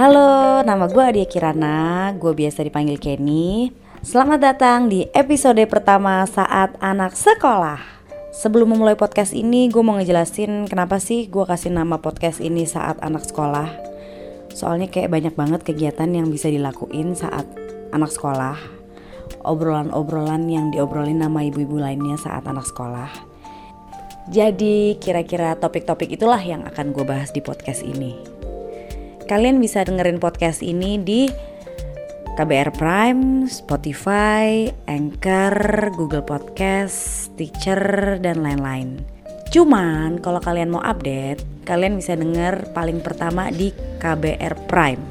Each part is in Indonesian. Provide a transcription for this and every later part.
Halo, nama gue Adia Kirana, gue biasa dipanggil Kenny. Selamat datang di episode pertama saat anak sekolah. Sebelum memulai podcast ini, gue mau ngejelasin kenapa sih gue kasih nama podcast ini saat anak sekolah. Soalnya kayak banyak banget kegiatan yang bisa dilakuin saat anak sekolah. Obrolan-obrolan yang diobrolin nama ibu-ibu lainnya saat anak sekolah. Jadi kira-kira topik-topik itulah yang akan gue bahas di podcast ini. Kalian bisa dengerin podcast ini di KBR Prime, Spotify, Anchor, Google Podcast, Stitcher, dan lain-lain. Cuman kalau kalian mau update, kalian bisa denger paling pertama di KBR Prime.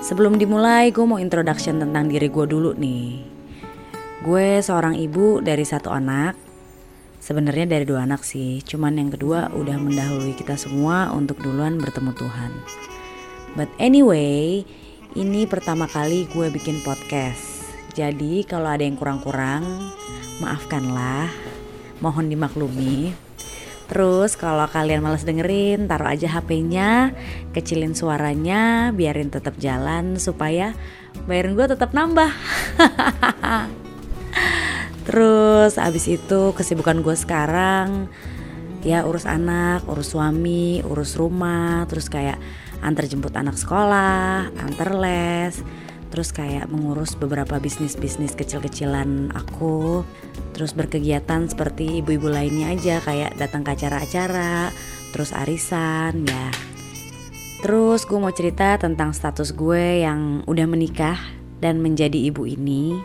Sebelum dimulai, gue mau introduction tentang diri gue dulu nih. Gue seorang ibu dari satu anak, Sebenarnya dari dua anak sih, cuman yang kedua udah mendahului kita semua untuk duluan bertemu Tuhan. But anyway, ini pertama kali gue bikin podcast. Jadi kalau ada yang kurang-kurang, maafkanlah. Mohon dimaklumi. Terus kalau kalian males dengerin, taruh aja HP-nya, kecilin suaranya, biarin tetap jalan supaya bayarin gue tetap nambah. Terus abis itu kesibukan gue sekarang ya urus anak, urus suami, urus rumah, terus kayak antar jemput anak sekolah, antar les, terus kayak mengurus beberapa bisnis-bisnis kecil-kecilan aku, terus berkegiatan seperti ibu-ibu lainnya aja kayak datang ke acara-acara, terus arisan ya. Terus gue mau cerita tentang status gue yang udah menikah dan menjadi ibu ini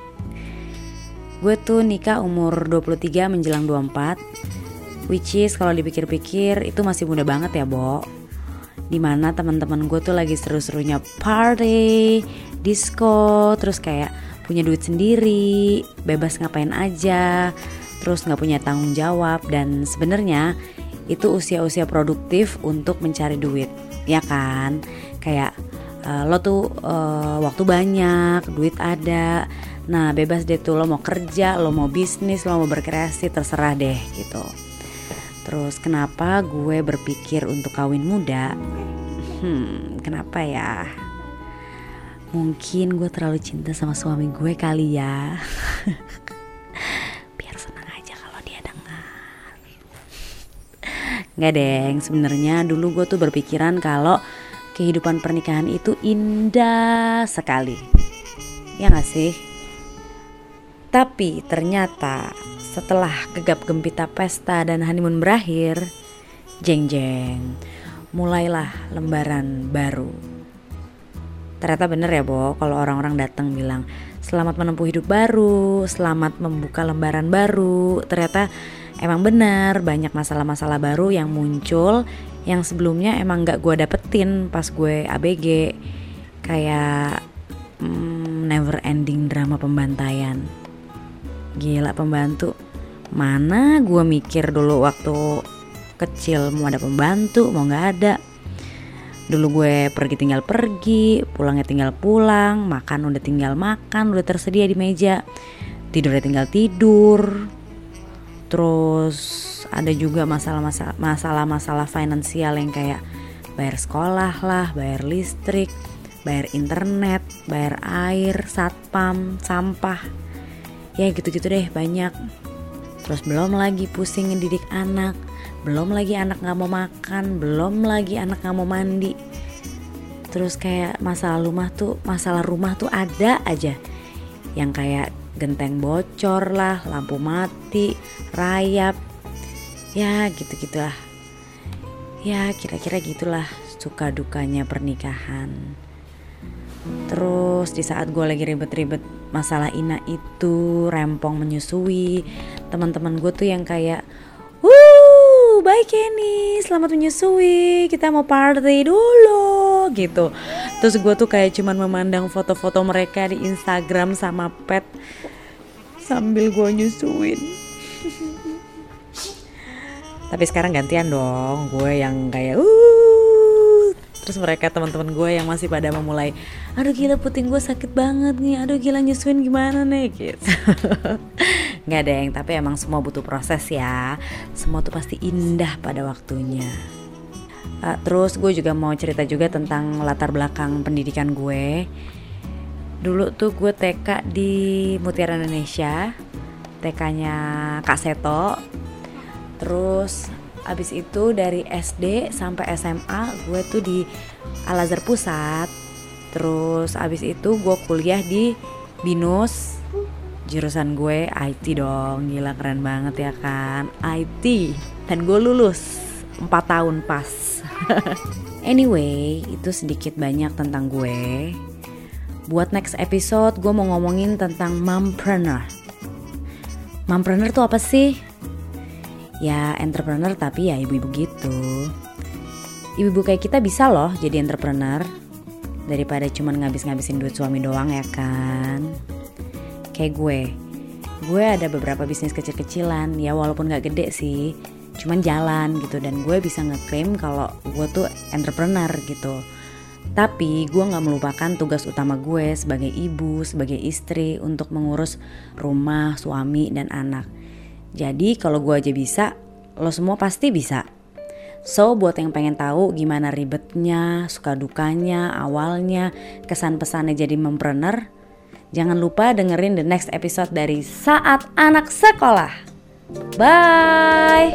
Gue tuh nikah umur 23 menjelang 24 Which is kalau dipikir-pikir itu masih muda banget ya Bo Di mana teman-teman gue tuh lagi seru-serunya party, disco, terus kayak punya duit sendiri, bebas ngapain aja, terus nggak punya tanggung jawab dan sebenarnya itu usia-usia produktif untuk mencari duit, ya kan? Kayak uh, lo tuh uh, waktu banyak, duit ada, Nah bebas deh tuh lo mau kerja, lo mau bisnis, lo mau berkreasi terserah deh gitu. Terus kenapa gue berpikir untuk kawin muda? Hmm, kenapa ya? Mungkin gue terlalu cinta sama suami gue kali ya. Biar senang aja kalau dia dengar. Nggak deng, sebenarnya dulu gue tuh berpikiran kalau kehidupan pernikahan itu indah sekali. Ya gak sih? Tapi ternyata setelah gegap gempita pesta dan honeymoon berakhir, jeng jeng, mulailah lembaran baru. Ternyata bener ya Bo, kalau orang-orang datang bilang selamat menempuh hidup baru, selamat membuka lembaran baru. Ternyata emang bener banyak masalah-masalah baru yang muncul yang sebelumnya emang gak gue dapetin pas gue ABG. Kayak hmm, never ending drama pembantaian Gila pembantu. Mana gue mikir dulu waktu kecil mau ada pembantu, mau nggak ada. Dulu gue pergi tinggal pergi, pulangnya tinggal pulang, makan udah tinggal makan, udah tersedia di meja. Tidurnya tinggal tidur. Terus ada juga masalah-masalah masalah-masalah finansial yang kayak bayar sekolah lah, bayar listrik, bayar internet, bayar air, satpam, sampah ya gitu-gitu deh banyak. Terus belum lagi pusing ngedidik anak. Belum lagi anak nggak mau makan. Belum lagi anak nggak mau mandi. Terus kayak masalah rumah tuh masalah rumah tuh ada aja. Yang kayak genteng bocor lah lampu mati rayap. Ya gitu gitulah ya kira-kira gitulah suka dukanya pernikahan terus di saat gue lagi ribet-ribet masalah Ina itu rempong menyusui teman-teman gue tuh yang kayak Wuh, baik Kenny, selamat menyusui. Kita mau party dulu gitu. Terus gue tuh kayak cuman memandang foto-foto mereka di Instagram sama pet sambil gue nyusuin. Tapi sekarang gantian dong, gue yang kayak uh terus mereka teman-teman gue yang masih pada memulai aduh gila puting gue sakit banget nih aduh gila nyusuin gimana nih gitu Nggak deng, tapi emang semua butuh proses ya. Semua tuh pasti indah pada waktunya. Uh, terus gue juga mau cerita juga tentang latar belakang pendidikan gue. Dulu tuh gue TK di Mutiara Indonesia, TK-nya Kak Seto. Terus abis itu dari SD sampai SMA gue tuh di Al Azhar Pusat. Terus abis itu gue kuliah di Binus jurusan gue IT dong. Gila keren banget ya kan? IT dan gue lulus 4 tahun pas. Anyway itu sedikit banyak tentang gue. Buat next episode gue mau ngomongin tentang mompreneur mompreneur tuh apa sih ya entrepreneur tapi ya ibu-ibu gitu. Ibu-ibu kayak kita bisa loh jadi entrepreneur. Daripada cuman ngabis-ngabisin duit suami doang ya kan? Kayak gue. Gue ada beberapa bisnis kecil-kecilan. Ya walaupun gak gede sih. Cuman jalan gitu. Dan gue bisa ngeklaim kalau gue tuh entrepreneur gitu. Tapi gue gak melupakan tugas utama gue sebagai ibu, sebagai istri untuk mengurus rumah, suami, dan anak. Jadi kalau gue aja bisa, lo semua pasti bisa. So buat yang pengen tahu gimana ribetnya, suka dukanya, awalnya, kesan pesannya jadi mempreneur, Jangan lupa dengerin the next episode dari Saat Anak Sekolah. Bye.